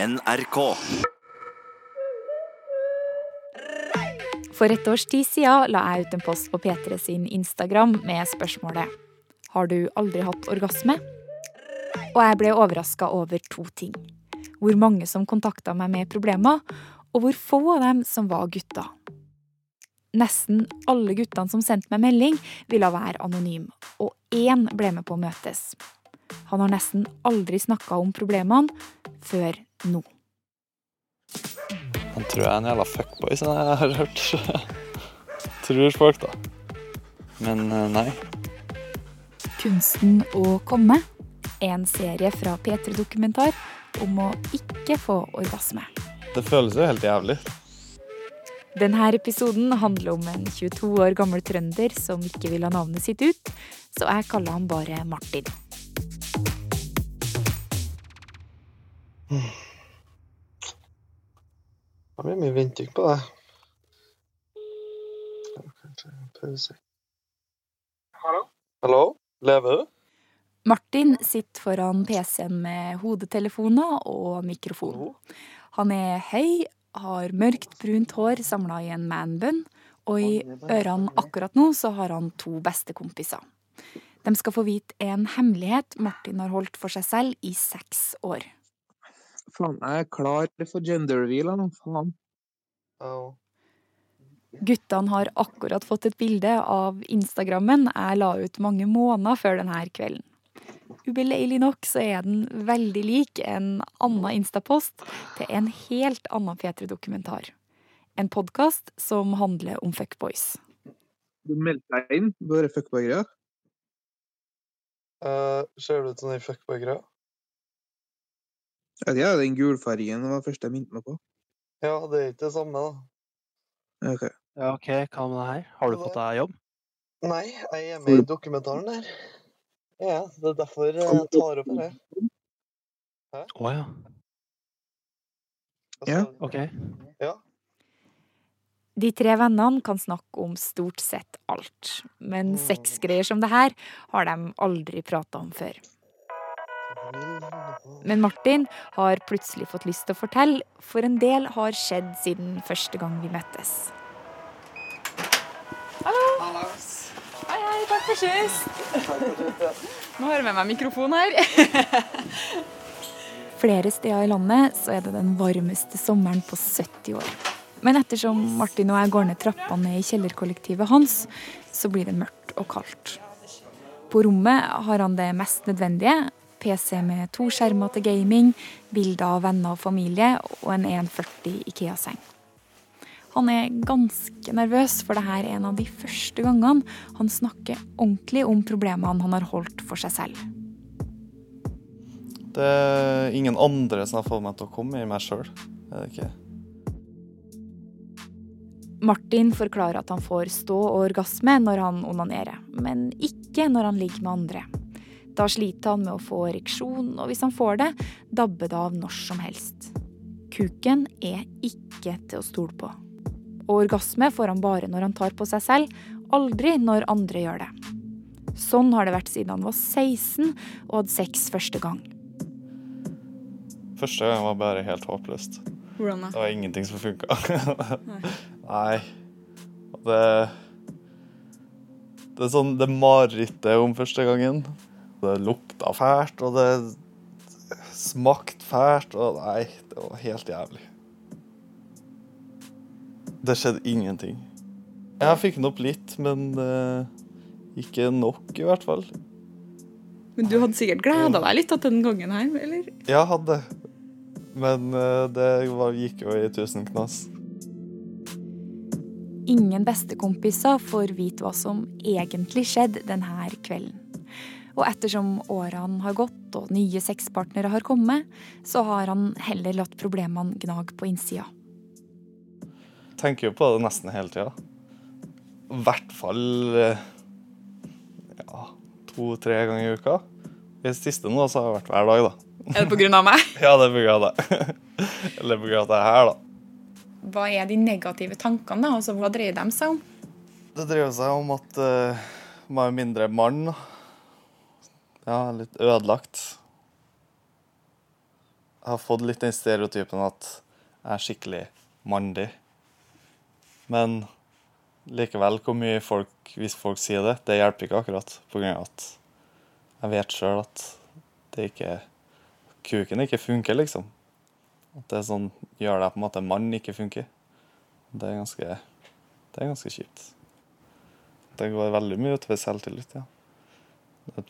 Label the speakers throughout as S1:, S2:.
S1: NRK.
S2: For et års tid siden la jeg ut en post på P3 sin Instagram med spørsmålet Har du aldri hatt orgasme? Og jeg ble overraska over to ting. Hvor mange som kontakta meg med problemer, og hvor få av dem som var gutter. Nesten alle guttene som sendte meg melding, ville være anonym, og én ble med på å møtes. Han har nesten aldri snakka om problemene før nå.
S3: Han tror jeg er en jævla fuckboy, som jeg har hørt. tror folk, da. Men eh, nei.
S2: Kunsten å komme er en serie fra P3 Dokumentar om å ikke få orgasme.
S3: Det føles jo helt jævlig.
S2: Denne episoden handler om en 22 år gammel trønder som ikke vil ha navnet sitt ut, så jeg kaller han bare Martin.
S3: Det blir mye venting på det. Pause. Hallo? Hallo? Lever du?
S2: Martin sitter foran PC-en med hodetelefoner og mikrofon. Han er høy, har mørkt brunt hår samla i en manbun, og i ørene akkurat nå så har han to bestekompiser. De skal få vite en hemmelighet Martin har holdt for seg selv i seks år.
S4: Faen, jeg er klar for gender reveal nå. Faen.
S3: Oh.
S2: Guttene har akkurat fått et bilde av Instagrammen jeg la ut mange måneder før denne kvelden. Ubeleilig nok så er den veldig lik en annen Instapost til en helt annen P3-dokumentar. En podkast som handler om fuckboys.
S4: Du meldte deg inn på denne fuckboy-greia?
S3: Uh, ser du ut som den fuckboy-greia?
S4: Ja, det er den gulfargen. Det var det første jeg minte meg på.
S3: Ja, det er ikke det samme, da.
S4: Ok.
S5: Ja, OK, hva med det her? Har du fått deg jobb?
S3: Nei, jeg er med i dokumentaren der. Ja, det er derfor jeg tar opp det
S5: Å oh, ja.
S4: Ja.
S5: OK.
S3: Ja.
S2: De tre vennene kan snakke om stort sett alt, men sexgreier som det her har de aldri prata om før. Men Martin har plutselig fått lyst til å fortelle, for en del har skjedd siden første gang vi møttes. Hallo! Hei, hei, takk for sist. Nå har jeg med meg mikrofon her. Flere steder i landet så er det den varmeste sommeren på 70 år. Men ettersom Martin og jeg går ned trappene i kjellerkollektivet hans, så blir det mørkt og kaldt. På rommet har han det mest nødvendige. PC med to skjermer til gaming, bilder av venner og familie og en 1,40 Ikea-seng. Han er ganske nervøs, for dette er en av de første gangene han snakker ordentlig om problemene han har holdt for seg selv.
S3: Det er ingen andre som har fått meg til å komme i meg sjøl. Er det ikke?
S2: Martin forklarer at han får stå og orgasme når han onanerer, men ikke når han ligger med andre. Da sliter han med å få ereksjon, og hvis han får det, dabber det av når som helst. Kuken er ikke til å stole på. Og orgasme får han bare når han tar på seg selv, aldri når andre gjør det. Sånn har det vært siden han var 16 og hadde sex første gang.
S3: Første gang var bare helt håpløst.
S2: Hvordan da?
S3: Det var ingenting som funka. Nei. Det Det er sånn Det marerittet om første gangen. Det lukta fælt, og det smakte fælt, og nei, det var helt jævlig. Det skjedde ingenting. Jeg fikk den opp litt, men uh, ikke nok, i hvert fall.
S2: Men du hadde sikkert gleda deg litt til den gangen her, eller?
S3: Jeg hadde. Men uh, det var, gikk jo i tusen knas.
S2: Ingen bestekompiser får vite hva som egentlig skjedde denne kvelden. Og ettersom årene har gått og nye sexpartnere har kommet, så har han heller latt problemene gnage på innsida.
S3: Tenker jo på det nesten hele tida. I hvert fall eh, ja, to-tre ganger i uka. I det siste nå så har det vært hver dag, da.
S2: Er det av meg?
S3: Ja, det er av det. Eller av at jeg er her, da.
S2: Hva er de negative tankene, da? Altså, hva dreier de seg om?
S3: Det dreier seg om at uh, man er mindre mann. da. Ja, litt ødelagt. Jeg har fått litt den stereotypen at jeg er skikkelig mandig. Men likevel, hvor mye folk, hvis folk sier det, det hjelper ikke akkurat. På grunn av at jeg vet sjøl at det ikke Kuken ikke funker, liksom. At det er sånn gjør deg på en måte mann ikke funker. Det er ganske Det er ganske kjipt. Det går veldig mye utover selvtillit, ja.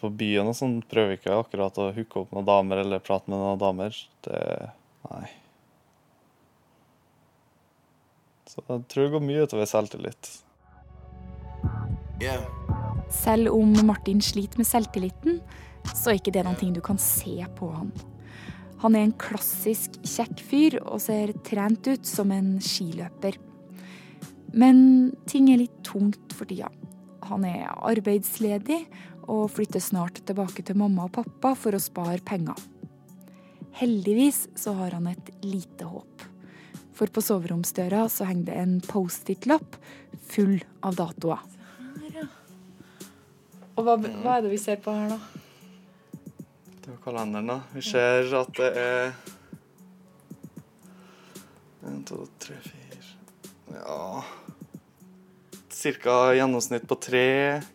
S3: På byen og sånn prøver ikke akkurat å hooke opp noen damer eller prate med noen damer. Det Nei. Så jeg tror det går mye utover selvtillit.
S1: Yeah.
S2: Selv om Martin sliter med selvtilliten, så er ikke det noen ting du kan se på han. Han er en klassisk kjekk fyr og ser trent ut som en skiløper. Men ting er litt tungt for tida. Han er arbeidsledig og flytter snart tilbake til mamma og pappa for å spare penger. Heldigvis så har han et lite håp. For på soveromsdøra så henger det en Post-It-lapp full av datoer. Og hva, hva er det vi ser på her, da?
S3: Det er kalenderen, da. Vi ser at det er En, to, tre, fire Ja Cirka gjennomsnitt på tre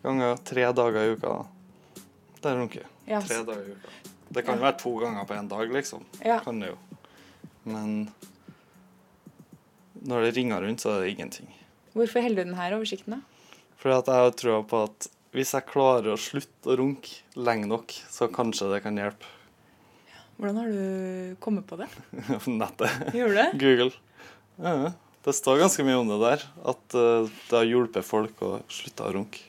S3: ganger tre dager i uka. Det er runke.
S2: Ja,
S3: Tre dager i uka. Det kan være to ganger på en dag, liksom.
S2: Ja.
S3: Kan det jo. Men når det ringer rundt, så er det ingenting.
S2: Hvorfor holder du denne oversikten, da?
S3: Fordi at jeg har trua på at hvis jeg klarer å slutte å runke lenge nok, så kanskje det kan hjelpe.
S2: Hvordan har du kommet på det?
S3: Nettet.
S2: Gjorde det?
S3: Google. Ja, det står ganske mye om det der. At eh, det har hjulpet folk å slutte å runke.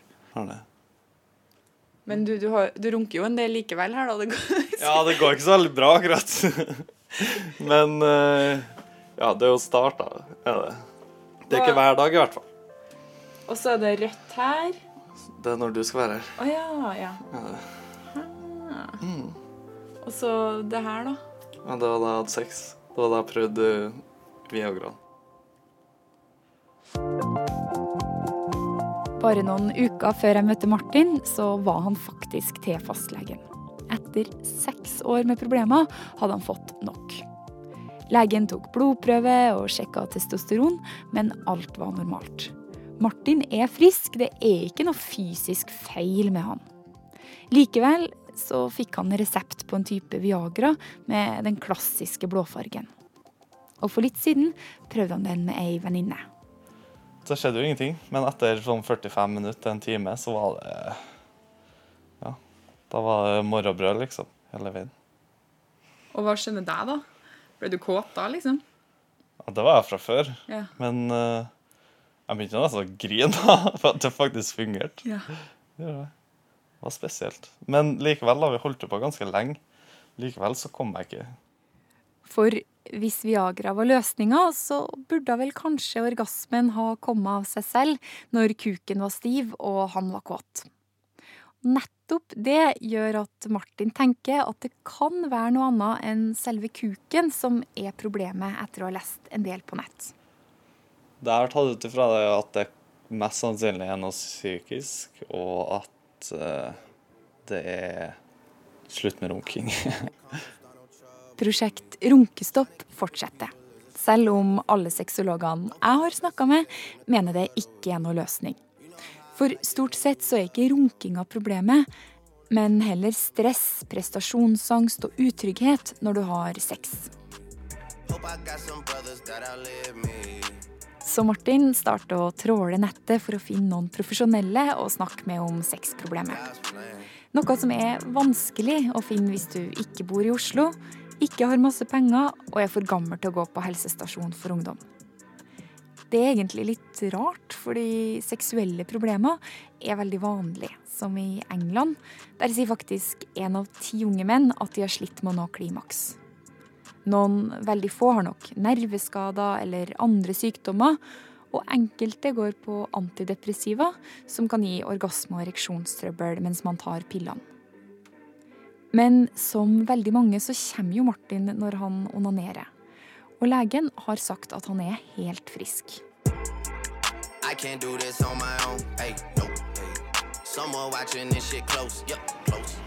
S2: Men du, du, har, du runker jo en del likevel her, da. Det går.
S3: Ja, det går ikke så veldig bra, akkurat. Men eh, ja, det er jo start, da. Er det. det er ikke hver dag, i hvert fall.
S2: Og så er det rødt her.
S3: Det er når du skal være her.
S2: Å ja, ja.
S3: Ja.
S2: Ah.
S3: Mm.
S2: Og så det her, da.
S3: Ja, det var da jeg hadde sex. Det var da jeg prøvde Viagra.
S2: Bare noen uker før jeg møtte Martin, så var han faktisk til fastlegen. Etter seks år med problemer hadde han fått nok. Legen tok blodprøve og sjekka testosteron, men alt var normalt. Martin er frisk, det er ikke noe fysisk feil med han. Likevel så fikk han resept på en type Viagra med den klassiske blåfargen. Og for litt siden prøvde han den med ei venninne.
S3: Så skjedde jo ingenting, men etter sånn 45 minutter en time, så var det Ja. Da var det morgenbrød, liksom. Hele veien.
S2: Og hva skjedde deg, da? Ble du kåt da, liksom?
S3: Ja, det var jeg fra før,
S2: Ja.
S3: men uh, jeg begynte nesten å grine da, for at det faktisk fungerte.
S2: ja.
S3: Det det. Det var spesielt. Men likevel, da, vi holdt det på ganske lenge. Likevel så kom jeg ikke.
S2: For hvis Viagra var løsninga, så burde vel kanskje orgasmen ha kommet av seg selv når kuken var stiv og han var kåt. Nettopp det gjør at Martin tenker at det kan være noe annet enn selve kuken som er problemet etter å ha lest en del på nett.
S3: Det er tatt ut ifra det at det mest sannsynlig er noe psykisk, og at eh, det er slutt med runking.
S2: Prosjekt Runkestopp fortsetter. Selv om alle sexologene jeg har snakka med, mener det ikke er noe løsning. For stort sett så er ikke runkinga problemet, men heller stress, prestasjonsangst og utrygghet når du har sex. Så Martin starter å tråle nettet for å finne noen profesjonelle å snakke med om sexproblemet. Noe som er vanskelig å finne hvis du ikke bor i Oslo, ikke har masse penger og er for gammel til å gå på helsestasjon for ungdom. Det er egentlig litt rart, fordi seksuelle problemer er veldig vanlig, som i England. Der sier faktisk én av ti unge menn at de har slitt med å nå klimaks. Noen veldig få har nok nerveskader eller andre sykdommer, og enkelte går på antidepressiva, som kan gi orgasme og ereksjonstrøbbel mens man tar pillene. Men som veldig mange så kommer jo Martin når han onanerer. Og legen har sagt at han er helt frisk.
S1: Hey, no. Hey. Close. Close.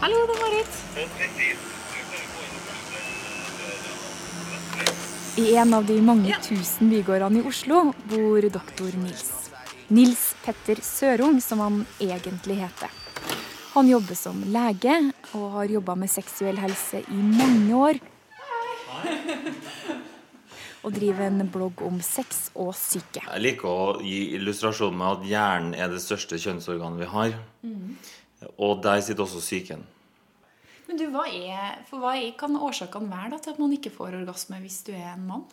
S2: Hallo, det er Marit. I en av de mange tusen bygårdene i Oslo bor doktor Nils. Nils Petter Sørung, som han egentlig heter. Han jobber som lege og har jobba med seksuell helse i mange år. Og driver en blogg om sex og syke.
S6: Jeg liker å gi illustrasjon med at hjernen er det største kjønnsorganet vi har. Og der sitter også psyken.
S2: Men du, hva, er, for hva er, kan årsakene være da, til at man ikke får orgasme hvis du er en mann?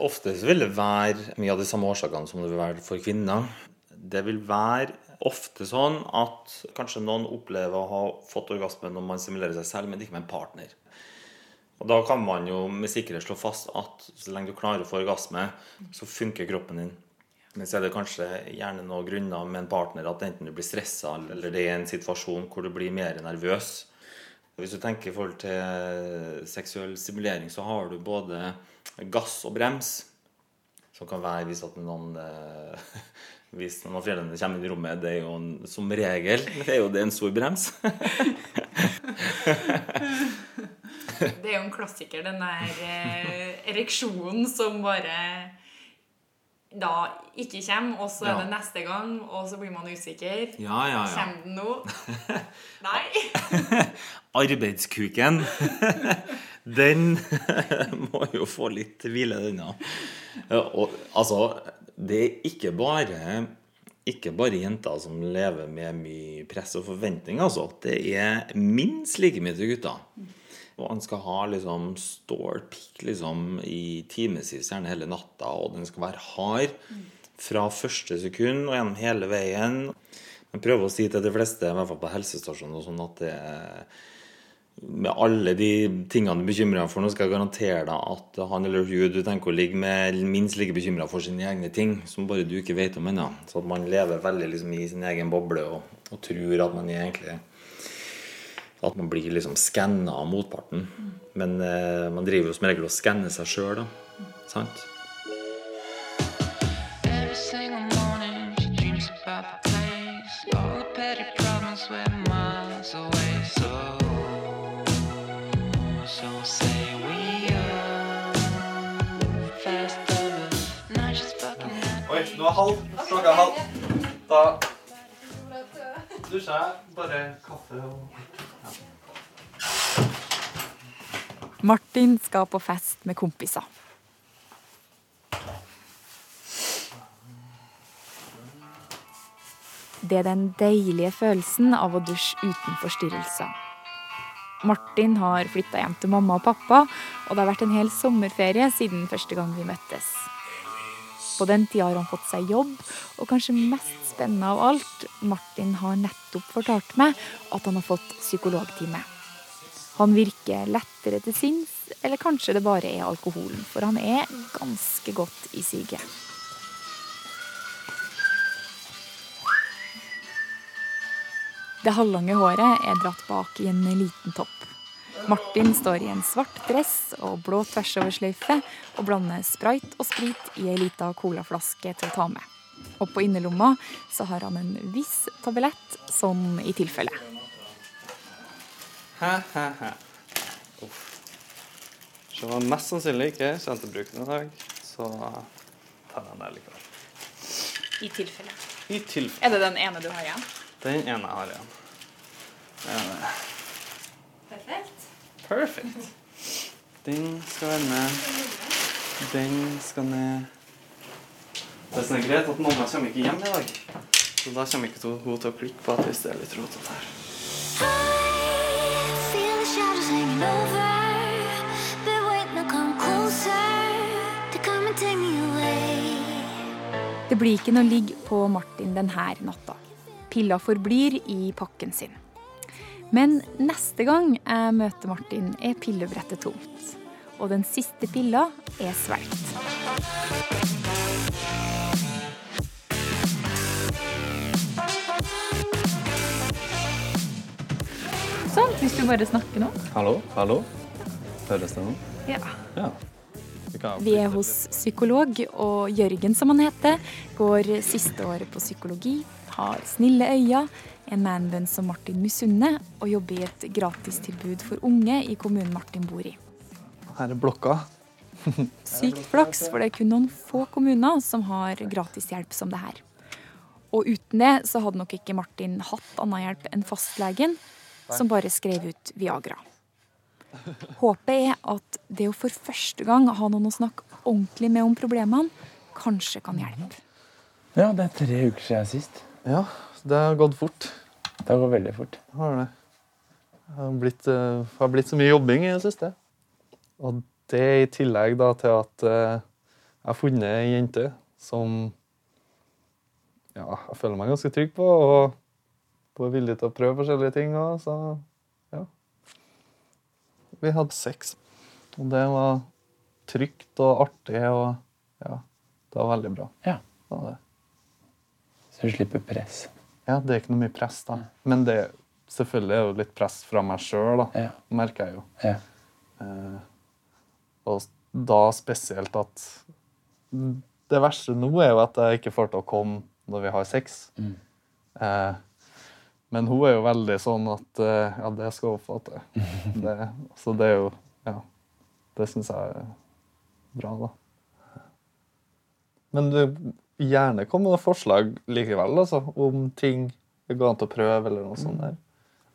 S6: Ofte vil det være mye av de samme årsakene som det vil være for kvinner. Det vil være ofte sånn at kanskje noen opplever å ha fått orgasme når man simulerer seg selv, men ikke med en partner. Og Da kan man jo med sikkerhet slå fast at så lenge du klarer å få orgasme, så funker kroppen din. Men så er det kanskje gjerne noen grunner med en partner at enten du blir stressa, eller det er en situasjon hvor du blir mer nervøs. Hvis du tenker i forhold til seksuell stimulering, så har du både gass og brems. Som kan være hvis at noen eh, hvis noen av foreldrene kommer inn i rommet. Det er jo en, som regel det er jo det en stor brems.
S2: Det er jo en klassiker, den der eh, ereksjonen som bare da ikke kommer, og så er
S6: Ja.
S2: det neste gang, og så blir man usikker.
S6: Ja, ja, ja.
S2: Kommer den nå? Nei.
S6: Arbeidskuken, den må jo få litt hvile, den da. Og altså, det er ikke bare ikke bare jenter som lever med mye press og forventning, altså. Det er minst like mye til gutter. Og han skal ha liksom stålpikk liksom, i timevis, gjerne hele natta, og den skal være hard fra første sekund og gjennom hele veien. Jeg prøver å si til de fleste, i hvert fall på helsestasjonen, sånn, at det er med alle de tingene du bekymrer deg for, nå skal jeg garantere deg at han eller hun du tenker å ligge med, minst like bekymra for sine egne ting, som bare du ikke vet om ennå. Så at man lever veldig liksom i sin egen boble og, og tror at man egentlig At man blir liksom skanna av motparten. Men eh, man driver jo som regel og skanner seg sjøl, da. Sant?
S7: Every single
S3: halv. Klokka halv. Da dusjer jeg. Bare kaffe og
S2: Martin skal på fest med kompiser. Det er den deilige følelsen av å dusje uten forstyrrelser. Martin har flytta hjem til mamma og pappa, og det har vært en hel sommerferie siden første gang vi møttes. På den tida har han fått seg jobb, og kanskje mest spennende av alt, Martin har nettopp fortalt meg at han har fått psykologtime. Han virker lettere til sinns, eller kanskje det bare er alkoholen, for han er ganske godt i siget. Det halvlange håret er dratt bak i en liten topp. Martin står i en svart dress og blå tversoversløyfe og blander sprite og sprit i ei lita colaflaske til å ta med. Og på innerlomma så har han en viss tablett, sånn i tilfelle.
S3: Hæ-hæ-hæ. Uff. Så var mest sannsynlig ikke kjent til bruken i dag, så tar jeg den der likevel.
S2: I tilfelle.
S3: I tilfelle.
S2: Er det den ene du har igjen?
S3: Den ene jeg har igjen. Den ene.
S2: Perfekt.
S3: Perfect. Den skal være med. Den skal ned. Det er sånn greit at mamma kommer ikke hjem i dag. Så da kommer ikke til- hun til å klikke på at hvis det er litt rotete her.
S8: Feel the shadows hanging over. But wait, now come closer. To come and take me away.
S2: Det blir ikke noe ligg på Martin denne natta. Pilla forblir i pakken sin. Men neste gang jeg møter Martin, er pillebrettet tomt. Og den siste pilla er svelgt. Sånn, hvis du bare snakker nå.
S3: Hallo? Hallo? Høres det nå?
S2: Ja.
S3: Ja. Vi
S2: Vi er hos psykolog, og Jørgen, som han heter, går siste året på psykologi, har snille øyne, en manbun som Martin misunner, og jobber i et gratistilbud for unge i kommunen Martin bor i.
S9: her er blokka.
S2: Sykt flaks, for det er kun noen få kommuner som har gratishjelp som det her. Og uten det så hadde nok ikke Martin hatt annen hjelp enn fastlegen, som bare skrev ut Viagra. Håpet er at det å for første gang ha noen å snakke ordentlig med om problemene, kanskje kan hjelpe.
S10: Ja, det er tre uker siden sist.
S9: Ja, det har gått fort.
S10: Det har gått veldig fort.
S9: Har det. Det har blitt, eh, har blitt så mye jobbing i det siste. Og det i tillegg da til at eh, jeg har funnet ei jente som ja, jeg føler meg ganske trygg på, og hun er villig til å prøve forskjellige ting. Og, så ja. Vi hadde sex, og det var trygt og artig, og ja, det var veldig bra.
S10: Ja. Så du slipper press.
S9: Ja, det er ikke noe mye press, da. Men det selvfølgelig er jo litt press fra meg sjøl, da. Merker jeg jo.
S10: Ja.
S9: Eh, og da spesielt at Det verste nå er jo at jeg ikke får til å komme når vi har sex.
S10: Mm.
S9: Eh, men hun er jo veldig sånn at eh, ja, det skal hun få til. Det, så det er jo Ja. Det syns jeg er bra, da. Men du, gjerne komme med forslag likevel, altså, om ting det går an til å prøve, eller noe sånt der.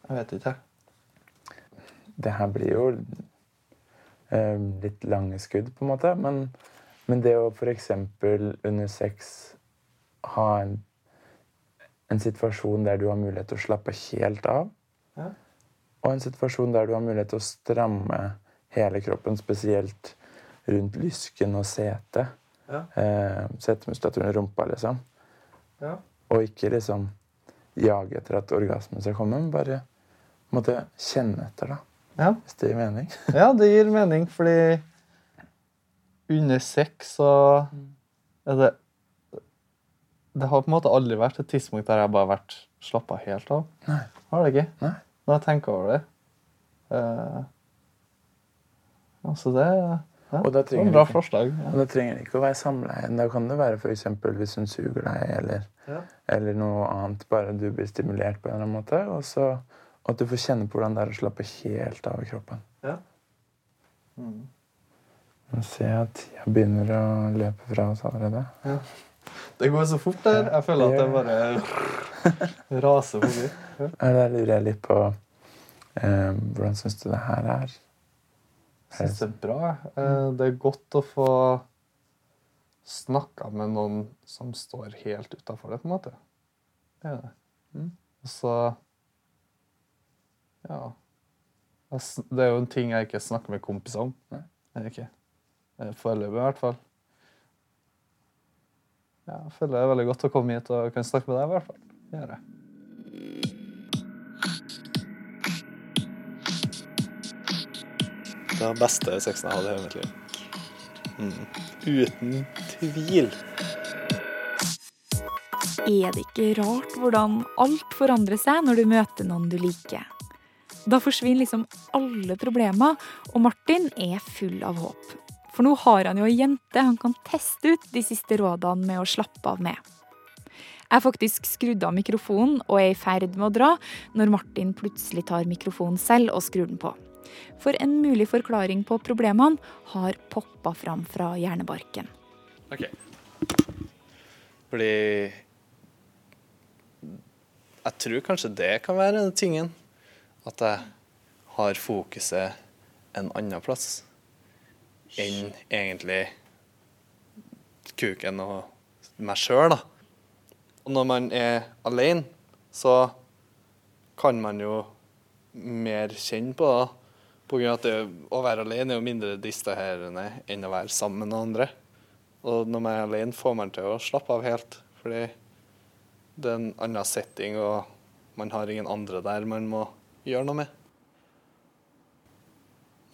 S9: Jeg vet ikke, jeg.
S10: Det her blir jo eh, litt lange skudd, på en måte. Men, men det å f.eks. under sex ha en, en situasjon der du har mulighet til å slappe helt av,
S9: Ja.
S10: og en situasjon der du har mulighet til å stramme hele kroppen, spesielt rundt lysken og setet.
S9: Ja.
S10: Eh, setemuskulaturen i rumpa, liksom.
S9: Ja.
S10: Og ikke liksom jage etter at orgasmen skal komme, men bare måtte kjenne etter, da.
S9: Ja.
S10: Hvis det gir mening.
S9: Ja, det gir mening, fordi under sex så er det Det har på en måte aldri vært et tidspunkt der jeg bare har vært slappa helt av.
S10: Nei.
S9: Har det ikke?
S10: Nei.
S9: Når jeg tenker over det. Uh, altså det,
S10: Og da
S9: det
S10: trenger
S9: bra
S10: ikke-
S9: Ja.
S10: Og det trenger ikke å være samleie. Da kan det være eksempel hvis hun suger deg, eller,
S9: Ja.
S10: eller noe annet. Bare du blir stimulert på en eller annen måte. Og så at du får kjenne på hvordan det er å slappe helt av i kroppen.
S9: Ja. Mm.
S10: Nå ser jeg at tida begynner å løpe fra oss allerede.
S9: Det går så fort der. Jeg føler at det bare raser forbi.
S10: Ja, Da lurer jeg litt på eh, hvordan syns du det her er?
S9: Jeg syns det er bra. Eh, Det er godt å få snakka med noen som står helt utafor det, på en måte. Det er det.
S10: Mm.
S9: Og så Ja. Det er jo en ting jeg ikke snakker med kompiser om. Ikke? Eh, Foreløpig, i hvert fall. Ja, jeg føler det er veldig godt å komme hit og kunne snakke med deg, i hvert fall. Det gjør jeg. Det beste sexen jeg hadde i hele mitt. Mm. Uten tvil.
S2: Er det ikke rart hvordan alt forandrer seg når du møter noen du liker? Da forsvinner liksom alle problemer, og Martin er full av håp. For nå har han jo ei jente han kan teste ut de siste rådene med å slappe av med. Jeg har faktisk skrudd av mikrofonen og er i ferd med å dra, når Martin plutselig tar mikrofonen selv og skrur den på. For en mulig forklaring på problemene har poppa fram fra hjernebarken.
S9: OK. Fordi Jeg tror kanskje det kan være den tingen. At jeg har fokuset en annen plass enn egentlig kuken og meg sjøl, da. Og når man er alene, så kan man jo mer kjenne på det. På grunn av at det, å være alene er jo mindre distraherende enn å være sammen med noen andre. Og når man er alene, får man til å slappe av helt. Fordi det er en annen setting, og man har ingen andre der man må gjøre noe med.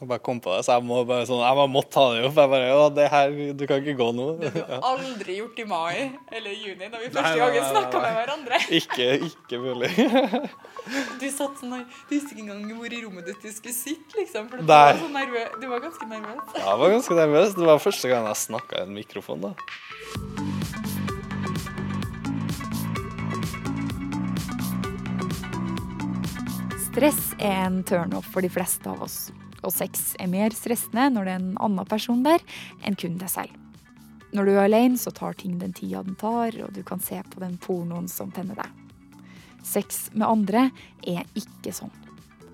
S9: Jeg bare kom på det, så jeg må bare sånn, jeg bare måtte ta det opp. Jeg bare, å, det her, Du kan ikke gå nå. du
S2: aldri gjort i mai eller juni, når vi
S9: første nei, gangen snakka med
S2: hverandre.
S9: Ikke, ikke mulig.
S2: Du satt sånn du visste ikke engang hvor i rommet ditt du skulle sitte, liksom. For du
S9: Nei.
S2: var, så nervøs. du var ganske nervøs.
S9: Ja, Jeg var ganske nervøs. Det var første gang jeg snakka i en mikrofon. da.
S2: Stress er en turnoff for de fleste av oss. Og sex er mer stressende når det er en annen person der, enn kun deg selv. Når du er alene, så tar ting den tida den tar, og du kan se på den pornoen som tenner deg. Sex med andre er ikke sånn.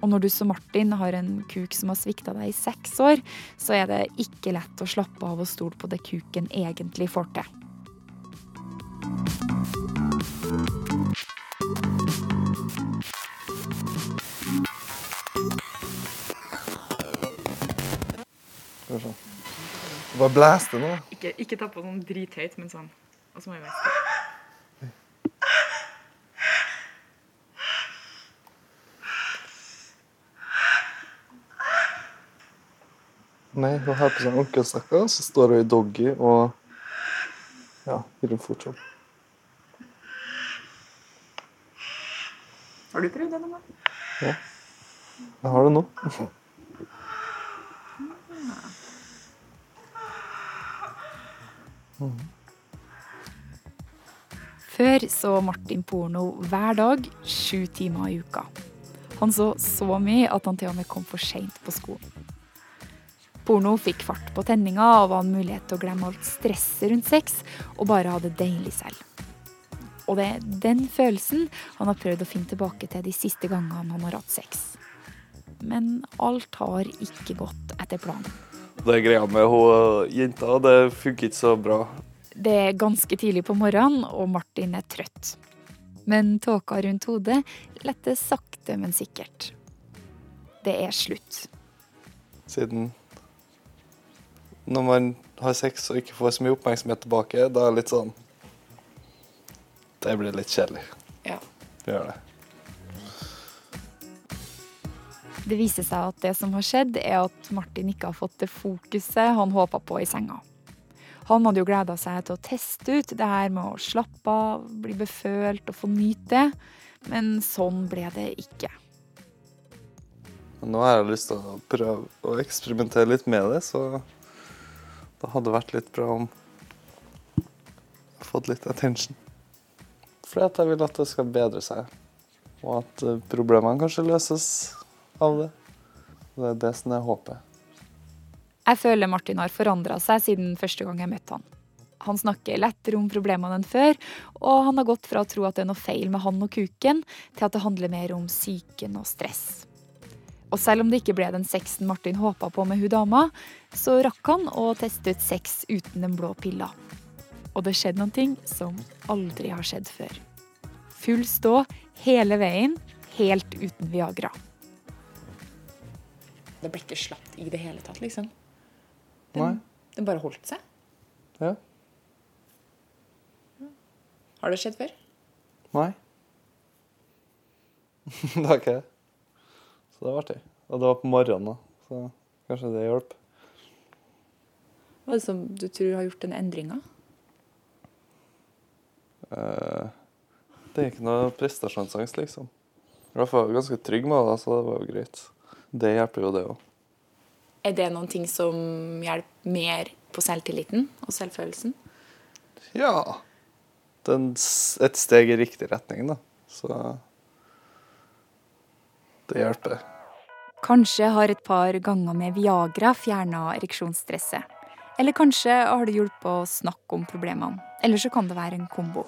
S2: Og når du som Martin har en kuk som har svikta deg i seks år, så er det ikke lett å slappe av og stole på det kuken egentlig får til.
S3: Bare blæs det nå.
S2: Ikke, ta på sånn drithøyt, men sånn. Og så må jeg
S3: Nei, hun har på seg ankelsekker, så står hun i doggy og ja, gir en fortsatt.
S2: Har du prøvd det noen gang?
S3: Jeg har det nå.
S2: Før så Martin porno hver dag, sju timer i uka. Han så så mye at han til og med kom for seint på skolen. Porno fikk fart på tenninga og var en mulighet til å glemme alt stresset rundt sex og bare ha det deilig selv. Og det er den følelsen han har prøvd å finne tilbake til de siste gangene han har hatt sex. Men alt har ikke gått etter planen.
S3: Det er greia med hun jenta, det funker ikke så bra.
S2: Det er ganske tidlig på morgenen, og Martin er trøtt. Men tåka rundt hodet letter sakte, men sikkert. Det er slutt.
S3: Siden når man har sex og ikke får så mye oppmerksomhet tilbake, da er det litt sånn Det blir litt kjedelig.
S2: Ja.
S3: Det gjør det.
S2: Det viser seg at det som har skjedd, er at Martin ikke har fått det fokuset han håpa på i senga. Han hadde jo gleda seg til å teste ut det her med å slappe av, bli befølt og få nyte det, men sånn ble det ikke.
S3: Nå har jeg lyst til å prøve å eksperimentere litt med det, så det hadde vært litt bra om jeg fått litt attention. Fordi at jeg vil at det skal bedre seg, og at problemene kanskje løses av det. Det er det som er håpet.
S2: Jeg føler Martin har forandra seg siden første gang jeg møtte han. Han snakker lettere om problemene enn før, og han har gått fra å tro at det er noe feil med han og kuken, til at det handler mer om psyken og stress. Og selv om det ikke ble den sexen Martin håpa på med hun dama, så rakk han å teste ut sex uten den blå pilla. Og det skjedde noen ting som aldri har skjedd før. Full stå hele veien, helt uten Viagra.
S9: Det ble ikke slapt i det hele tatt, liksom. Den, den bare holdt seg.
S3: Ja.
S9: Har det skjedd før?
S3: Nei. det har ikke det. Så det var artig. Og det var på morgenen, da. Så kanskje det hjalp.
S9: Hva er det som du tror har gjort den endringa?
S3: Eh, det er ikke noe prestasjonsangst, liksom. Jeg var i hvert fall ganske trygg med det, så det var jo greit. Det hjelper jo, det òg.
S9: Er det noen ting som hjelper mer på selvtilliten og selvfølelsen?
S3: Ja. Det er et steg i riktig retning, da. Så det hjelper.
S2: Kanskje har et par ganger med Viagra fjerna ereksjonsstresset. Eller kanskje har det hjulpet å snakke om problemene. Eller så kan det være en kombo.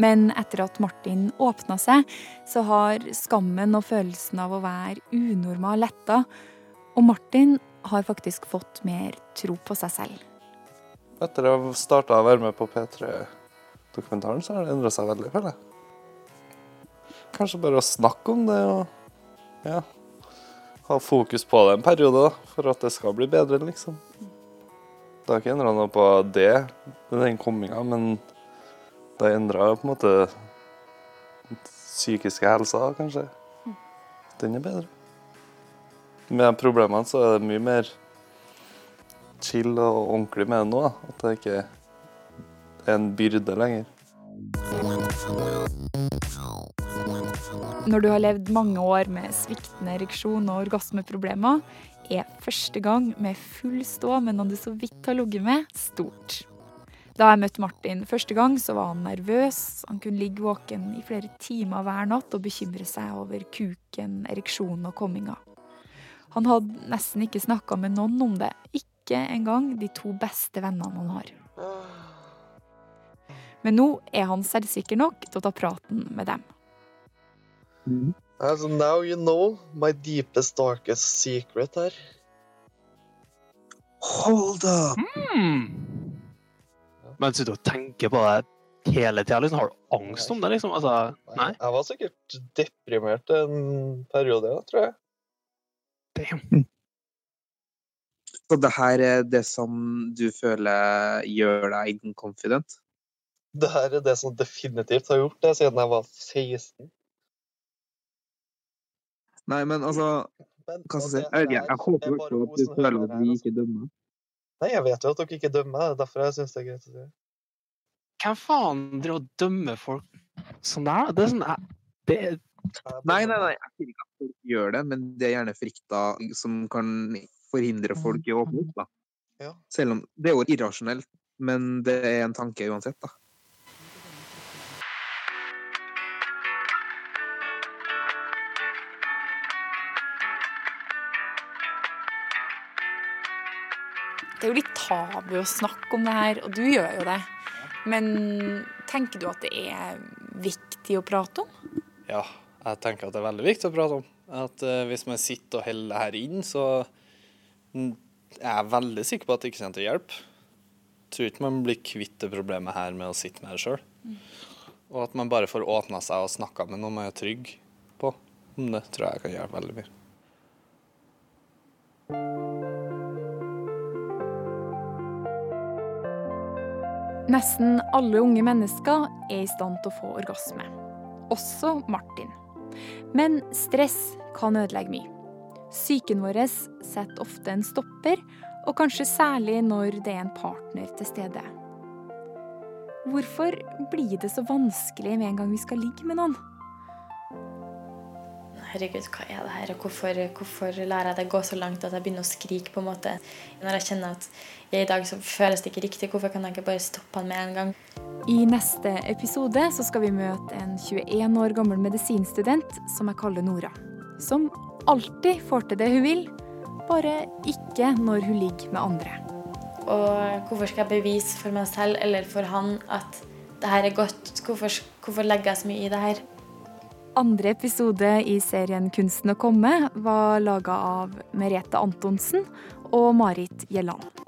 S2: Men etter at Martin åpna seg, så har skammen og følelsen av å være unormal letta. Og Martin har faktisk fått mer tro på seg selv.
S3: Etter å ha starta å være med på P3-dokumentaren, så har det endra seg veldig, føler jeg. Kanskje bare å snakke om det og ja, ha fokus på det en periode, da, for at det skal bli bedre, liksom. Det har ikke endra noe på det, den komminga, men det endra på en måte psykiske helsa, kanskje. Den er bedre. Med problemene så er det mye mer chill og ordentlig med det nå. At det ikke er en byrde lenger.
S2: Når du har levd mange år med sviktende ereksjon og orgasmeproblemer, er første gang med full stå med noen du så vidt har ligget med, stort. Da jeg møtte Martin første gang, så var han nervøs. Han kunne ligge våken i flere timer hver natt og bekymre seg over kuken, ereksjonen og komminga. Han hadde nesten ikke snakka med noen om det, ikke engang de to beste vennene han har. Men nå er han selvsikker nok til å ta praten med dem.
S11: Uh, so now you know my deepest, darkest secret her.
S4: Hold up!
S5: Hmm. Men sitter du og tenker på det hele tida? Liksom, har du angst om det, liksom? Altså, nei?
S11: Jeg var sikkert deprimert en periode, tror jeg. Damn.
S4: Så det her er det som du føler gjør deg inconfident?
S11: Det her er det som definitivt har gjort det siden jeg var 16.
S4: Nei, men altså Hva skal jeg si? Jeg, ikke, jeg håper i hvert at du føler at vi ikke dømmer.
S11: Nei, jeg vet jo at dere ikke dømmer. Det er derfor jeg syns det er greit å si.
S5: Hvem faen driver og dømmer folk sånn der? da? Det er sånn det er,
S4: Nei, nei, nei, jeg sier ikke at folk gjør det, men det er gjerne frykta som kan forhindre folk i å åpne opp. da.
S11: Ja.
S4: Selv om det er jo irrasjonelt, men det er en tanke uansett. da.
S9: Det er jo litt tabu å snakke om det her, og du gjør jo det. Men tenker du at det er viktig å prate om?
S3: Ja, jeg tenker at det er veldig viktig å prate om. At uh, Hvis man sitter og holder det her inn, så jeg er jeg veldig sikker på at det ikke kommer til å hjelpe. Jeg tror ikke man blir kvitt det problemet her med å sitte med det sjøl. Og at man bare får åpna seg og snakka med noen man er trygg på det, tror jeg kan hjelpe veldig mye.
S2: Nesten alle unge mennesker er i stand til å få orgasme. Også Martin. Men stress kan ødelegge mye. Psyken vår setter ofte en stopper, og kanskje særlig når det er en partner til stede. Hvorfor blir det så vanskelig med en gang vi skal ligge med noen?
S12: Herregud, hva er det her? Og hvorfor, hvorfor lar jeg det gå så langt at jeg begynner å skrike? på en måte? Når jeg kjenner at jeg i dag så føles det ikke riktig, hvorfor kan jeg ikke bare stoppe han med en gang?
S2: I neste episode så skal vi møte en 21 år gammel medisinstudent som jeg kaller Nora. Som alltid får til det hun vil, bare ikke når hun ligger med andre.
S12: Og hvorfor skal jeg bevise for meg selv eller for han at det her er godt? Hvorfor, hvorfor legger jeg så mye i det her?
S2: Andre episode i serien Kunsten å komme var laga av Merete Antonsen og Marit Gjelland.